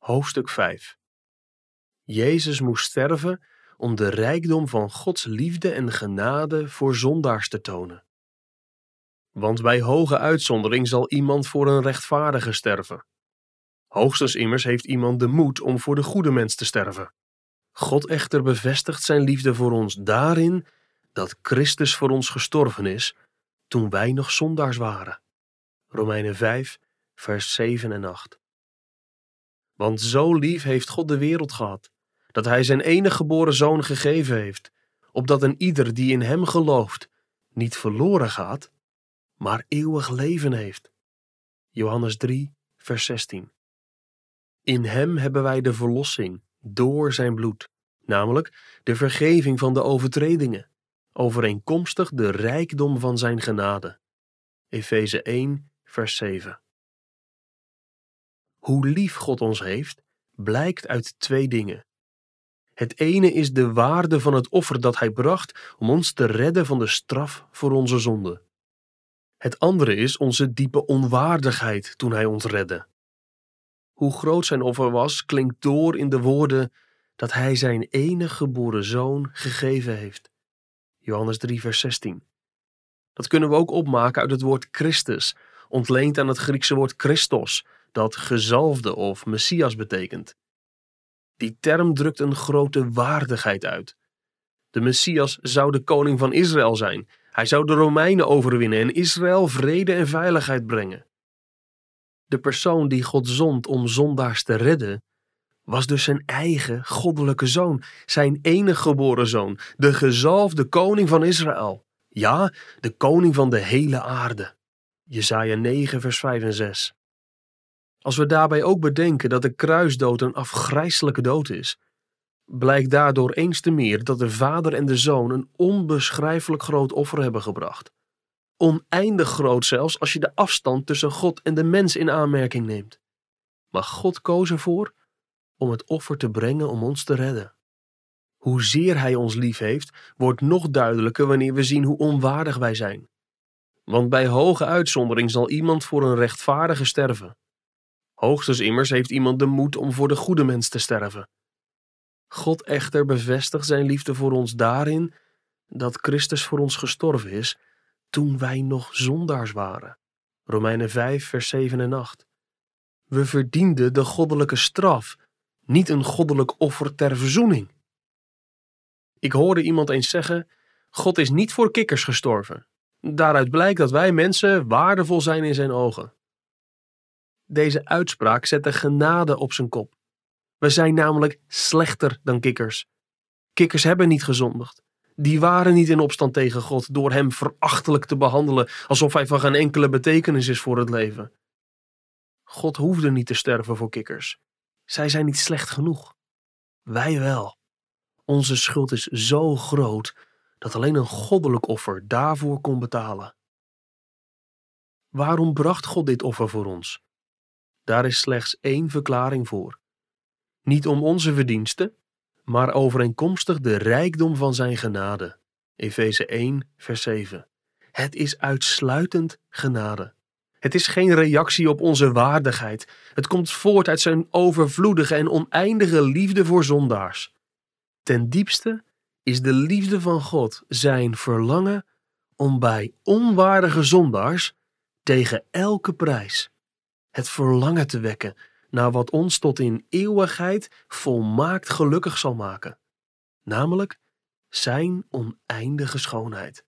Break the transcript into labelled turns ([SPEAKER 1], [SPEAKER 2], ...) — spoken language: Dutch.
[SPEAKER 1] Hoofdstuk 5 Jezus moest sterven om de rijkdom van Gods liefde en genade voor zondaars te tonen. Want bij hoge uitzondering zal iemand voor een rechtvaardige sterven. Hoogstens immers heeft iemand de moed om voor de goede mens te sterven. God echter bevestigt zijn liefde voor ons daarin dat Christus voor ons gestorven is toen wij nog zondaars waren. Romeinen 5, vers 7 en 8. Want zo lief heeft God de wereld gehad, dat Hij zijn enige geboren zoon gegeven heeft, opdat een ieder die in Hem gelooft niet verloren gaat, maar eeuwig leven heeft. Johannes 3, vers 16. In Hem hebben wij de verlossing door Zijn bloed, namelijk de vergeving van de overtredingen, overeenkomstig de rijkdom van Zijn genade. Efeze 1, vers 7. Hoe lief God ons heeft, blijkt uit twee dingen. Het ene is de waarde van het offer dat Hij bracht om ons te redden van de straf voor onze zonde. Het andere is onze diepe onwaardigheid toen Hij ons redde. Hoe groot zijn offer was, klinkt door in de woorden dat Hij zijn enige geboren zoon gegeven heeft. Johannes 3, vers 16. Dat kunnen we ook opmaken uit het woord Christus, ontleend aan het Griekse woord Christos, dat gezalfde of Messias betekent. Die term drukt een grote waardigheid uit. De Messias zou de koning van Israël zijn. Hij zou de Romeinen overwinnen en Israël vrede en veiligheid brengen. De persoon die God zond om zondaars te redden, was dus zijn eigen goddelijke zoon, zijn enige geboren zoon, de gezalfde koning van Israël. Ja, de koning van de hele aarde. Jesaja 9 vers 5 en 6. Als we daarbij ook bedenken dat de kruisdood een afgrijselijke dood is, blijkt daardoor eens te meer dat de vader en de zoon een onbeschrijfelijk groot offer hebben gebracht. Oneindig groot zelfs als je de afstand tussen God en de mens in aanmerking neemt. Maar God koos ervoor om het offer te brengen om ons te redden. Hoezeer Hij ons lief heeft, wordt nog duidelijker wanneer we zien hoe onwaardig wij zijn. Want bij hoge uitzondering zal iemand voor een rechtvaardige sterven. Hoogstens immers heeft iemand de moed om voor de goede mens te sterven. God echter bevestigt zijn liefde voor ons daarin dat Christus voor ons gestorven is toen wij nog zondaars waren. Romeinen 5, vers 7 en 8. We verdienden de goddelijke straf, niet een goddelijk offer ter verzoening. Ik hoorde iemand eens zeggen: God is niet voor kikkers gestorven. Daaruit blijkt dat wij mensen waardevol zijn in zijn ogen. Deze uitspraak zet de genade op zijn kop. We zijn namelijk slechter dan kikkers. Kikkers hebben niet gezondigd. Die waren niet in opstand tegen God door hem verachtelijk te behandelen alsof hij van geen enkele betekenis is voor het leven. God hoefde niet te sterven voor kikkers. Zij zijn niet slecht genoeg. Wij wel. Onze schuld is zo groot dat alleen een goddelijk offer daarvoor kon betalen. Waarom bracht God dit offer voor ons? Daar is slechts één verklaring voor. Niet om onze verdiensten, maar overeenkomstig de rijkdom van zijn genade. Efeze 1, vers 7. Het is uitsluitend genade. Het is geen reactie op onze waardigheid. Het komt voort uit zijn overvloedige en oneindige liefde voor zondaars. Ten diepste is de liefde van God zijn verlangen om bij onwaardige zondaars tegen elke prijs het verlangen te wekken naar wat ons tot in eeuwigheid volmaakt gelukkig zal maken, namelijk Zijn oneindige schoonheid.